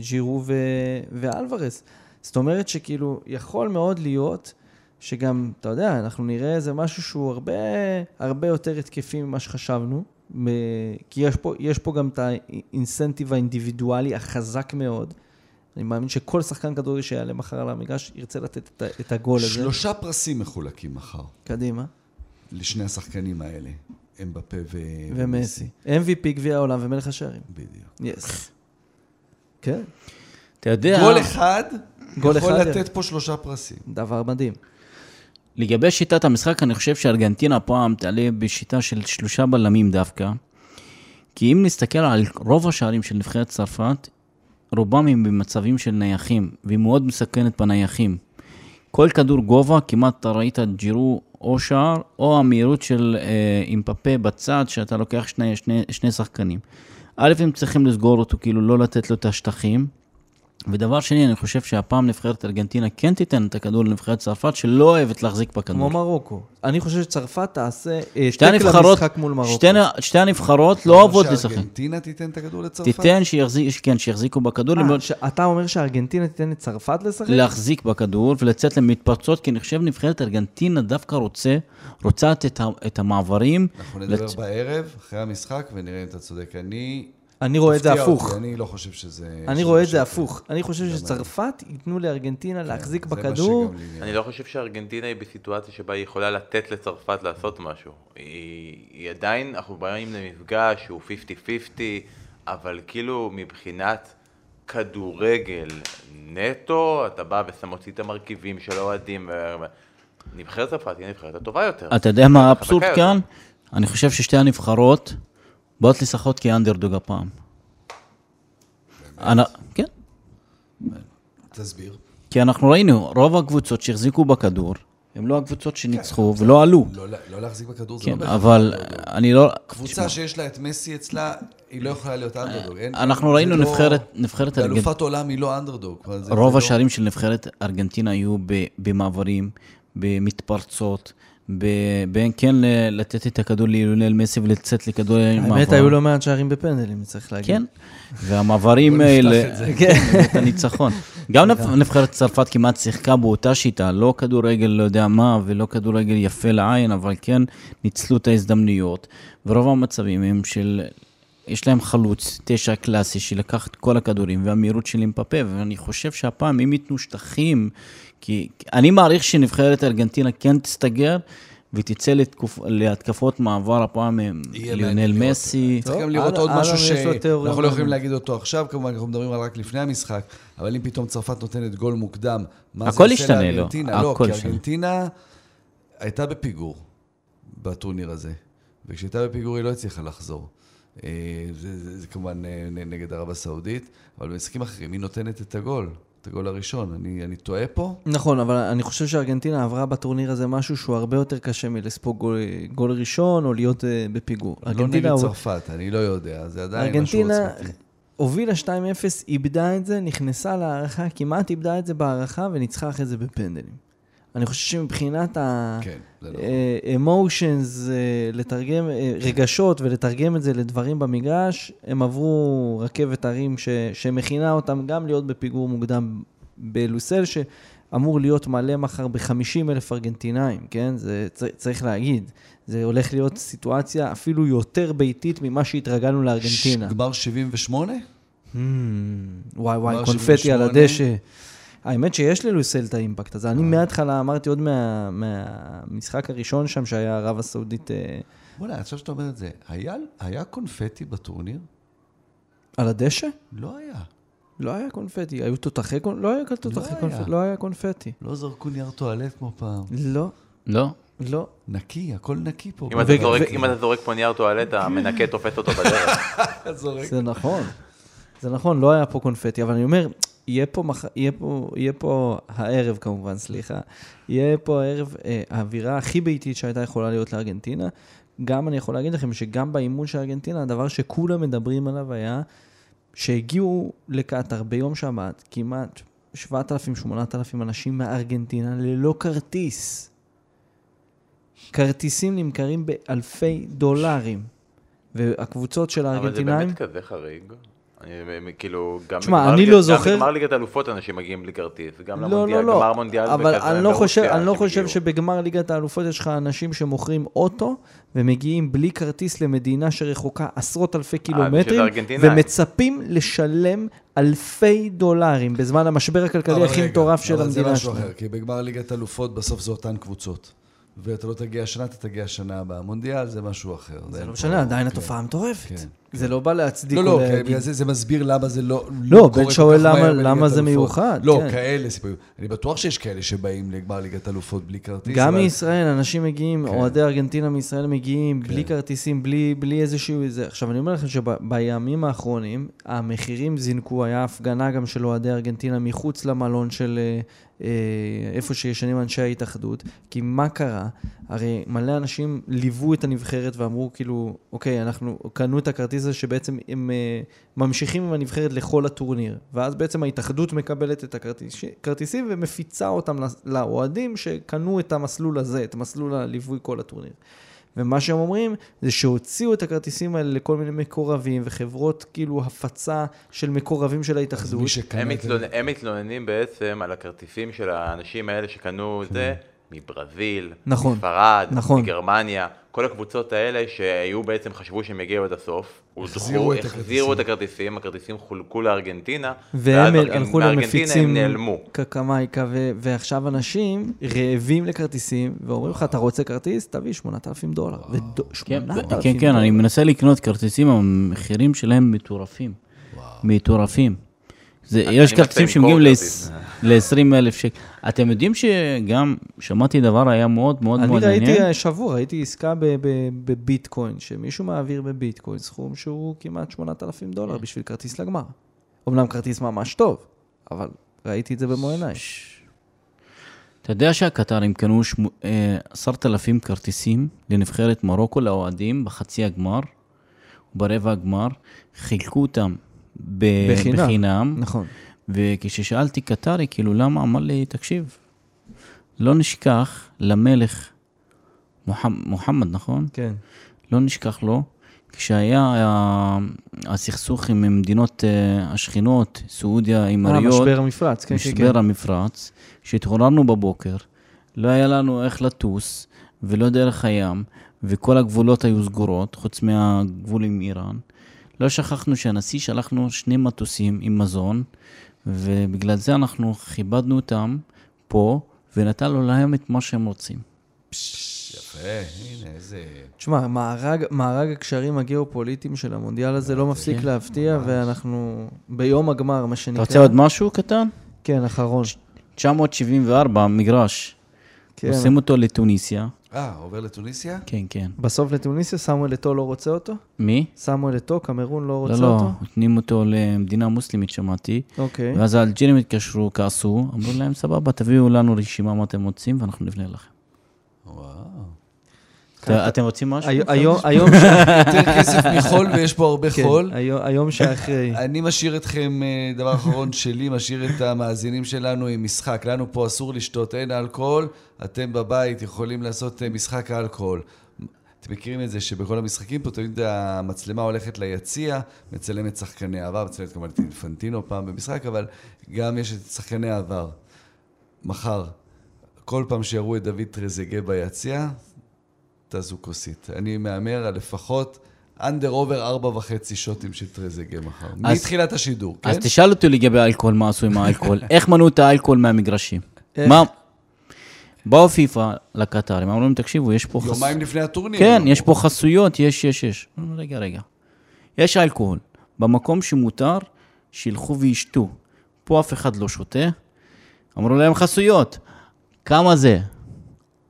ג'ירו ו- ואלוורס. זאת אומרת שכאילו, יכול מאוד להיות שגם, אתה יודע, אנחנו נראה איזה משהו שהוא הרבה, הרבה יותר התקפי ממה שחשבנו, כי יש פה, יש פה גם את האינסנטיב האינדיבידואלי החזק מאוד. אני מאמין שכל שחקן כדורגל שיעלה מחר על המגרש ירצה לתת את, הגול הזה. שלושה פרסים מחולקים מחר, קדימה. לשני השחקנים האלה, אמבפה ו... ומסי. MVP, גביע העולם ומלך השערים. בדיוק. יס. כן. אתה יודע, גול אחד גול יכול אחד, לתת פה שלושה פרסים. דבר מדהים. לגבי שיטת המשחק, אני חושב שארגנטינה הפעם תעלה בשיטה של שלושה בלמים דווקא. כי אם נסתכל על רוב השערים של נבחרת צרפת, רובם הם במצבים של נייחים, והיא מאוד מסכנת בנייחים. כל כדור גובה, כמעט אתה ראית ג'ירו או שער, או המהירות של אה, אימפפה בצד, שאתה לוקח שני, שני, שני שחקנים. א', הם צריכים לסגור אותו, כאילו לא לתת לו את השטחים. ודבר שני, אני חושב שהפעם נבחרת ארגנטינה כן תיתן את הכדור לנבחרת צרפת, שלא אוהבת להחזיק בכדור. כמו מרוקו. אני חושב שצרפת תעשה אה, שתי הנבחרות, המשחק מול מרוקו. שתי, שתי הנבחרות לא אוהבות לשחק. שארגנטינה תיתן את הכדור לצרפת? תיתן שיחזיק, כן, שיחזיקו בכדור, אה, למרות- ש- אתה אומר שארגנטינה תיתן לצרפת לשחק? להחזיק בכדור ולצאת למתפרצות, כי אני חושב נבחרת ארגנטינה דווקא רוצה, רוצה את, ה- את המעברים. אנחנו נדבר לצ- בערב, אחרי המשחק, ונראה אם אתה צודק. אני... אני רואה את זה הפוך. אותי, אני לא חושב שזה... אני רואה את זה. הפוך. אני חושב שצרפת ייתנו לארגנטינה להחזיק זה מה בכדור. אני לא חושב שארגנטינה היא בסיטואציה שבה היא יכולה לתת לצרפת לעשות משהו. היא, עדיין, אנחנו באים למפגש שהוא 50-50, אבל כאילו מבחינת כדורגל נטו, אתה בא ושם מוציא את המרכיבים של האוהדים. נבחרת צרפת היא הנבחרת הטובה יותר. אתה יודע מה האבסורד כאן? אני חושב ששתי הנבחרות באות לשחות כאנדרדוג הפעם. אנ- כן, תסביר. כי אנחנו ראינו, רוב הקבוצות שהחזיקו בכדור, הם לא הקבוצות שניצחו ולא עלו. לא, לא להחזיק בכדור זה כן, לא בהכרח. אבל אני לא... קבוצה שיש לה את מסי אצלה, היא לא יכולה להיות אנדרדוג. אנחנו ראינו לא- נבחרת- נבחרת באלופת עולם היא לא אנדרדוג. רוב לא- השערים של נבחרת ארגנטינה היו במעברים, במתפרצות, בין כן לתת את הכדור ליונל מסי ולצאת לכדור מעבר. האמת, היו לא מעט שערים בפנדלים, צריך להגיד. כן, והמעברים האלה, את. כן, את הניצחון. גם נבח- נבחרת צרפת כמעט שיחקה באותה שיטה, לא כדורגל לא יודע מה, ולא כדורגל יפה לעין, אבל כן ניצלו את ההזדמנויות. ורוב המצבים הם של, יש להם חלוץ, תשע קלאסי, שלקח את כל הכדורים, והמהירות של אימפפה, ואני חושב שהפעם, אם ייתנו שטחים, כי אני מעריך שנבחרת ארגנטינה כן תסתגר. ותצא לתקופ... להתקפות מעבר הפעם עם ליונל. מסי. צריך גם לראות עוד משהו שאנחנו לא יכולים. להגיד אותו עכשיו, כמובן אנחנו מדברים על רק לפני המשחק, אבל אם פתאום צרפת נותנת גול מוקדם, מה זה עושה לא. לארגנטינה? לא, הכל כי. ארגנטינה הייתה בפיגור בטורניר הזה, וכשהייתה בפיגור היא לא הצליחה לחזור. אה, זה, זה, זה כמובן אה, נגד ערב הסעודית, אבל במשחקים אחרים היא נותנת את הגול, את הגול הראשון. אני, אני טועה פה? נכון, אבל אני חושב שארגנטינה עברה בטורניר הזה משהו שהוא הרבה יותר קשה מלספוג גול, גול ראשון או להיות uh, בפיגור. לא נגד צרפת, אני לא יודע, זה עדיין משהו עוצמתי. הובילה 2-0, איבדה את זה, נכנסה להערכה, כמעט איבדה את זה בהערכה וניצחה אחרי זה בפנדלים. אני חושב שמבחינת ה... כן, נכון. אמושנס, לתרגם, אה, רגשות ולתרגם את זה לדברים במגרש, הם עברו רכבת הרים ש, שמכינה אותם גם להיות בפיגור מוקדם בלוסל, שאמור להיות מלא מחר ב-50 אלף ארגנטינאים, כן? זה צריך להגיד. זה הולך להיות סיטואציה אפילו יותר ביתית ממה שהתרגלנו לארגנטינה. גמר 78? Hmm, וואי וואי, קונפטי על 78. הדשא. האמת שיש ללוסל את האימפקט הזה. אני מההתחלה אמרתי עוד מה- מהמשחק הראשון שם, שהיה ערב הסעודית אה, בוא'נה, עכשיו שאתה אומר את זה, היה, היה קונפטי בטורניר? על הדשא? לא היה. לא היה קונפטי. היו תותחי קונפטי? לא היה תותחי היה. קונפטי. לא היה קונפטי. לא זרקו נייר טואלט כמו פעם. לא, לא? לא. נקי, הכל נקי פה. אם אתה זורק- פה נייר טואלט, המנקה תופס אותו בדרך. זה נכון. זה נכון, לא היה פה קונפטי, אבל אני אומר, יהיה פה, מח... יהיה פה, יהיה פה הערב כמובן, סליחה, יהיה פה הערב אה, האווירה הכי ביתית שהייתה יכולה להיות לארגנטינה. גם אני יכול להגיד לכם שגם באימון של ארגנטינה, הדבר שכולם מדברים עליו היה שהגיעו לקטאר ביום שבת כמעט 7,000-8,000 אנשים מארגנטינה ללא כרטיס. כרטיסים נמכרים באלפי דולרים. והקבוצות של אבל זה הארגנטינאים... באמת כזה חריג. אני כאילו, גם תשמע, בגמר אני ליגת- לא גם זוכר- בגמר ליגת האלופות אנשים מגיעים בלי כרטיס, גם לא, למונדיאל, לא, לא. גמר מונדיאל אבל וכזה, אני לא חושב, ברוסיה אני לא שהם חושב. שבגמר ליגת האלופות יש לך אנשים שמוכרים אוטו ומגיעים בלי כרטיס למדינה שרחוקה עשרות אלפי קילומטרים ארגנטינאים. ומצפים לשלם אלפי דולרים בזמן המשבר הכלכלי הכי מטורף של אבל זה המדינה משהו שלנו. אחר, כי בגמר ליגת אלופות בסוף זה אותן קבוצות. ואתה לא תגיע השנה, אתה תגיע השנה הבאה. מונדיאל זה משהו אחר. זה לא משנה, עדיין כן, התופעה מטורפת. כן. זה לא בא להצדיק לא, לא. בגלל זה זה מסביר למה זה לא לא, קורה בן שואל למה- זה. מיוחד, לא, כן. כאלה סיפורים. אני בטוח שיש כאלה שבאים לגמר ליגת אלופות בלי כרטיס. גם מישראל, אנשים מגיעים, כן. אוהדי ארגנטינה מישראל מגיעים, בלי כן. כרטיסים, בלי, איזשהו... עכשיו, אני אומר לכם שבימים האחרונים, המחירים זינקו, היה הפגנה גם של אוהדי ארגנטינה מחוץ למלון של אה, איפה שישנים אנשי ההתאחדות, כי מה קרה? הרי מלא אנשים ליוו את הנבחרת ואמרו כאילו, אוקיי, אנחנו קנו את הכרטיס הזה שבעצם הם אה, ממשיכים עם הנבחרת לכל הטורניר, ואז בעצם ההתאחדות מקבלת את הכרטיס- הכרטיסים ומפיצה אותם לאוהדים שקנו את המסלול הזה, את מסלול הליווי כל הטורניר. ומה שהם אומרים זה שהוציאו את הכרטיסים האלה לכל מיני מקורבים וחברות כאילו הפצה של מקורבים של ההתאחדות. הם, מתלונ... הם מתלוננים בעצם על הכרטיסים של האנשים האלה שקנו את זה מברזיל, נכון, מספרד, נכון. מגרמניה, כל הקבוצות האלה שהיו בעצם, חשבו שהם יגיעו עד הסוף, החזירו הודחו, את החזירו את הכרטיסים. הכרטיסים, הכרטיסים חולקו לארגנטינה, והם ואז הלכו למפיצים הם נעלמו. קקמייקה, ו- ועכשיו אנשים רעבים לכרטיסים, ואומרים לך, אתה רוצה כרטיס? תביא 8,000 דולר. כן, 8,000 כן, כן, אני מנסה לקנות כרטיסים, המחירים שלהם מטורפים. מטורפים. זה, יש כרטיסים שמגיעים כרטיס. ל-20 אלף שקל. אתם יודעים שגם, שמעתי דבר היה מאוד מאוד אני מאוד ראיתי מעניין. השבוע, ראיתי עסקה ב- ב- בביטקוין, שמישהו מעביר בביטקוין סכום שהוא כמעט 8,000 דולר בשביל כרטיס לגמר. אמנם כרטיס ממש טוב, אבל ראיתי את זה במו עיניי. אתה יודע שהקטרים קנו שמו- אה, עשרת אלפים כרטיסים לנבחרת מרוקו לאוהדים בחצי הגמר וברבע הגמר, חילקו אותם ב- בחינם. בחינם, נכון. וכששאלתי קטרי, כאילו, למה? אמר לי, תקשיב, לא נשכח למלך מוחמד, מוחמד נכון? כן. לא נשכח לו, כשהיה ה- הסכסוך עם המדינות אה, השכנות, סעודיה עם אה, אריות, משבר המפרץ, כן, כן, משבר כן. המפרץ, כשהתעוררנו בבוקר, לא היה לנו איך לטוס, ולא דרך הים, וכל הגבולות היו סגורות, חוץ מהגבול עם איראן. לא שכחנו שהנשיא שלחנו שני מטוסים עם מזון, ובגלל זה אנחנו כיבדנו אותם פה, ונתנו להם את מה שהם רוצים. יפה, הנה, איזה... תשמע, מארג, מארג הקשרים הגיאופוליטיים של המונדיאל הזה לא מפסיק כן, להפתיע, ואנחנו ביום הגמר, מה שנקרא. אתה רוצה עוד משהו קטן? כן, אחרון. 974, מגרש. כן. עושים אותו לטוניסיה. אה, עובר לטוניסיה? כן, כן. בסוף לטוניסיה, סמואל אתו לא רוצה אותו? מי? סמואל אתו, קמרון לא לא, רוצה לא, אותו? נותנים אותו למדינה מוסלמית, שמעתי. אוקיי. ואז האלג'ירים התקשרו, כעסו, אמרו להם, סבבה, תביאו לנו רשימה מה אתם רוצים, ואנחנו נבנה לכם. וואו. אתה- אתם רוצים משהו? הי- היום- יותר כסף מחול ויש פה הרבה כן, חול. היום- היום שאחרי. אני משאיר אתכם, אה, דבר אחרון שלי, משאיר את המאזינים שלנו עם משחק. לנו פה אסור לשתות, אין אלכוהול, אתם בבית יכולים לעשות אה, משחק אלכוהול. אתם מכירים את זה שבכל המשחקים פה תמיד המצלמה הולכת ליציע, מצלמת שחקני העבר, מצלמת כמובן את אינפנטינו פעם במשחק, אבל גם יש את שחקני העבר. מחר, כל פעם שיראו את דוד טרזגה ביציע, תעשו כוסית. אני מהמר על לפחות אנדר אובר ארבע וחצי שוטים של טרזגה מחר. אז- מתחילת השידור, כן? אז תשאל אותי לגבי האלכוהול, מה עשו עם האלכוהול. איך מנעו את האלכוהול מהמגרשים? איך? מה? באו פיפ"א לקטרים, אמרו להם, תקשיבו, יש פה חסויות. יומיים לפני הטורניר. כן? יש פה חסויות, יש, יש, יש. רגע, רגע. יש אלכוהול. במקום שמותר, שילכו וישתו. פה אף אחד לא שותה. אמרו להם חסויות. כמה זה?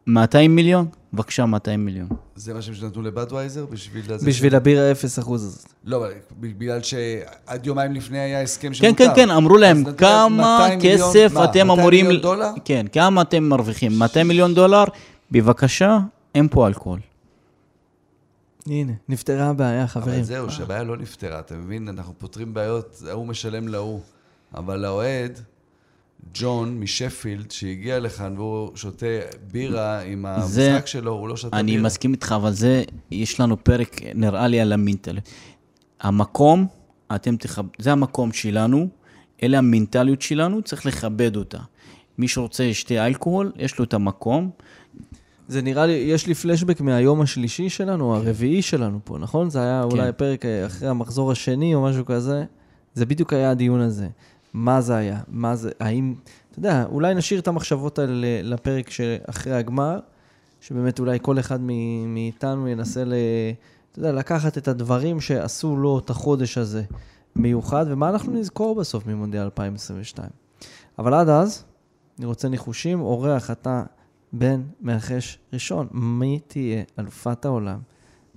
200 מיליון? בבקשה, 200 מיליון. זה מה שהם שנתנו לבדווייזר בשביל... הזה בשביל ש- הבירה 0 אחוז הזאת. לא, אבל בגלל שעד יומיים לפני היה הסכם כן, שמותר. כן, כן, אמרו אז להם, נתנו כמה 200 מיליון- כסף מה, אתם 200 אמורים... מיליון דולר? כן, כמה אתם מרוויחים? 200 מיליון דולר? בבקשה, אין פה אלכוהול. הנה, נפתרה הבעיה, אבל חברים. זהו, שהבעיה לא נפתרה, אתה מבין? אנחנו פותרים בעיות, ההוא משלם להוא. אבל האוהד, ג'ון משפילד, שהגיע לכאן והוא שותה בירה עם זה- המשחק שלו, הוא לא שתה אני בירה. מסכים איתך, אבל זה, יש לנו פרק, נראה לי, על המנטליות. המקום, אתם תכבד, זה המקום שלנו, אלה המנטליות שלנו, צריך לכבד אותה. מי שרוצה לשתי אלכוהול, יש לו את המקום. זה נראה לי, יש לי פלשבק מהיום השלישי שלנו, הרביעי שלנו פה, נכון? זה היה אולי פרק אה, אחרי המחזור השני או משהו כזה. זה בדיוק היה הדיון הזה. מה זה היה? מה זה, האם, אתה יודע, אולי נשאיר את המחשבות האלה לפרק שאחרי הגמר, שבאמת אולי כל אחד מאיתנו ינסה ל... אתה יודע, לקחת את הדברים שעשו לו את החודש הזה מיוחד, ומה אנחנו נזכור בסוף ממונדיאל 2022. אבל עד אז, אני רוצה ניחושים, אורח אתה בן מנחש ראשון. מי תהיה אלופת העולם?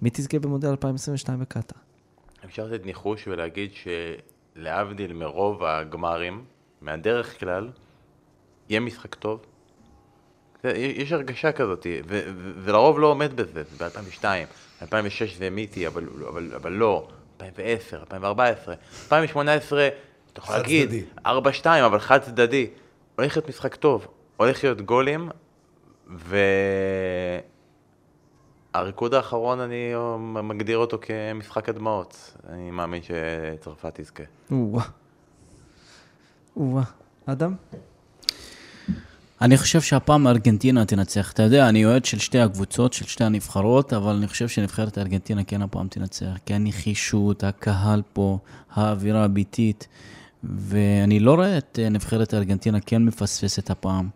מי תזכה במונדיאל 2022 בקטאר? אפשר לתת ניחוש ולהגיד שלהבדיל מרוב הגמרים, מהדרך כלל, יהיה משחק טוב. יש הרגשה כזאת, ולרוב לא עומד בזה, ב-2002, 2006 זה מיתי, אבל, אבל, אבל לא, 2010, 2014, 2018, אתה יכול להגיד, 4-2, אבל חד צדדי. הולך להיות משחק טוב, הולך להיות גולים, והריקוד האחרון, אני מגדיר אותו כמשחק הדמעות. אני מאמין שצרפת תזכה. או-אה. או-אה. אדם? אני חושב שהפעם ארגנטינה תנצח. אתה יודע, אני אוהד של שתי הקבוצות, של שתי הנבחרות, אבל אני חושב שנבחרת ארגנטינה כן הפעם תנצח. כי הנחישות, הקהל פה, האווירה הביתית, ואני לא רואה את נבחרת ארגנטינה כן מפספסת הפעם.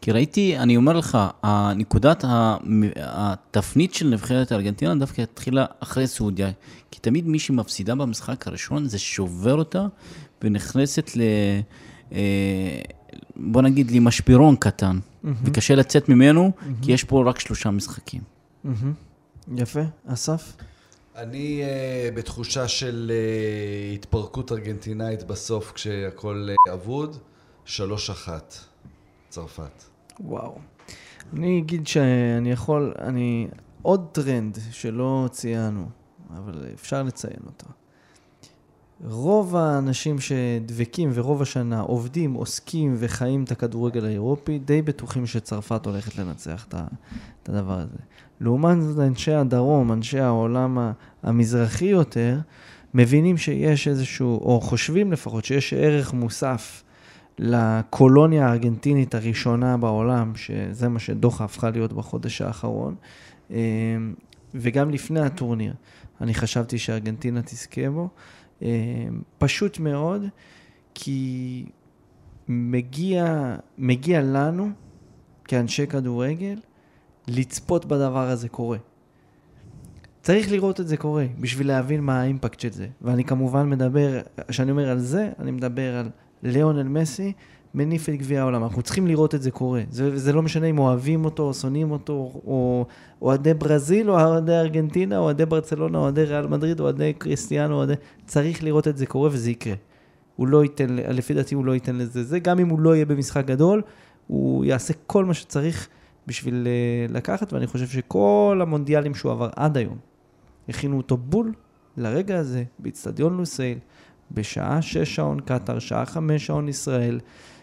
כי ראיתי, אני אומר לך, נקודת התפנית של נבחרת ארגנטינה דווקא התחילה אחרי סעודיה. כי תמיד מי שמפסידה במשחק הראשון זה שובר אותה ונכנסת ל... אה, בוא נגיד לי, משפירון קטן, mm-hmm. וקשה לצאת ממנו, mm-hmm. כי יש פה רק שלושה משחקים. Mm-hmm. יפה. אסף? אני uh, בתחושה של uh, התפרקות ארגנטינאית בסוף, כשהכול uh, אבוד, שלוש אחת, צרפת. וואו. אני אגיד שאני יכול, אני... עוד טרנד שלא ציינו, אבל אפשר לציין אותו. רוב האנשים שדבקים ורוב השנה עובדים, עוסקים וחיים את הכדורגל האירופי, די בטוחים שצרפת הולכת לנצח את הדבר הזה. לעומת זאת, אנשי הדרום, אנשי העולם המזרחי יותר, מבינים שיש איזשהו, או חושבים לפחות, שיש ערך מוסף לקולוניה הארגנטינית הראשונה בעולם, שזה מה שדוחה הפכה להיות בחודש האחרון, אמ, וגם לפני הטורניר. אני חשבתי שארגנטינה תזכה בו. אמ, פשוט מאוד, כי מגיע, מגיע לנו, כאנשי כדורגל, לצפות בדבר הזה קורה. צריך לראות את זה קורה, בשביל להבין מה האימפקט של זה. ואני כמובן מדבר, כשאני אומר על זה, אני מדבר על ליאונל מסי, מניף את גביע העולם. אנחנו צריכים לראות את זה קורה. זה, זה לא משנה אם אוהבים אותו או שונאים אותו, או אוהדי ברזיל, או אוהדי ארגנטינה, או אוהדי ברצלונה, או אוהדי ריאל מדריד, או אוהדי קריסטיאנו, אוהדי... צריך לראות את זה קורה וזה יקרה. הוא לא ייתן, לפי דעתי הוא לא ייתן לזה זה. גם אם הוא לא יהיה במשחק גדול, הוא יעשה כל מה שצריך בשביל uh, לקחת, ואני חושב שכל המונדיאלים שהוא עבר עד היום, הכינו אותו בול לרגע הזה, באיצטדיון לוסייל, בשעה 6 שעון קטאר, שעה 5 שעון ישראל.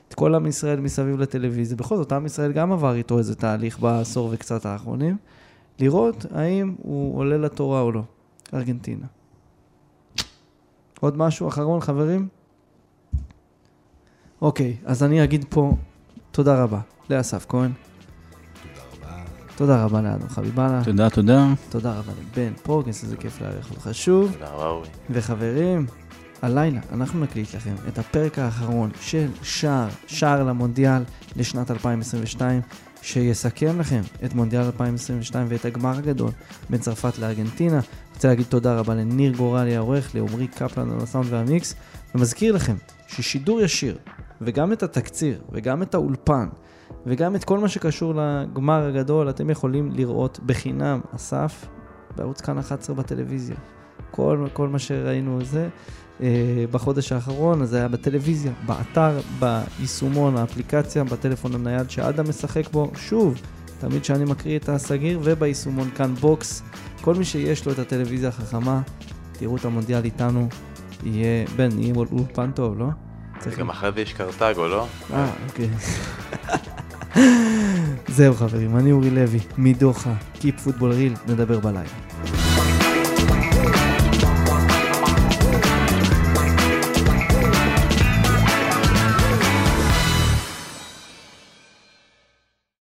את כל עם ישראל מסביב לטלוויזיה. בכל זאת, עם ישראל גם עבר איתו איזה תהליך בעשור וקצת האחרונים. לראות האם הוא עולה לתורה או לא. ארגנטינה. עוד משהו אחרון, חברים? אוקיי, אז אני אגיד פה תודה רבה לאסף כהן. תודה רבה לאדם חביבאללה. תודה, תודה. תודה רבה לבן פרוגס, איזה כיף לארח אותך שוב. תודה רבה, אורי. וחברים, הלילה אנחנו נקליט לכם את הפרק האחרון של שער, שער למונדיאל לשנת 2022, שיסכם לכם את מונדיאל 2022 ואת הגמר הגדול בין צרפת לארגנטינה. רוצה להגיד תודה רבה לניר גורלי העורך, לעמרי קפלן על הסאונד והמיקס, ומזכיר לכם ששידור ישיר, וגם את התקציר, וגם את האולפן, וגם את כל מה שקשור לגמר הגדול, אתם יכולים לראות בחינם, אסף, בערוץ כאן 11 בטלוויזיה. כל, כל מה שראינו זה. אה, בחודש האחרון, אז זה היה בטלוויזיה, באתר, ביישומון, האפליקציה, בטלפון הנייד שאדם משחק בו. שוב, תמיד כשאני מקריא את הסגיר, וביישומון כאן בוקס. כל מי שיש לו את הטלוויזיה החכמה, תראו את המונדיאל איתנו. יהיה, בן, יהיה אולפן טוב, לא? גם אחרי זה יש קרטגו, לא? אה, אוקיי. זהו חברים, אני אורי לוי, מדוחה, Keep Football Real, נדבר בלילה.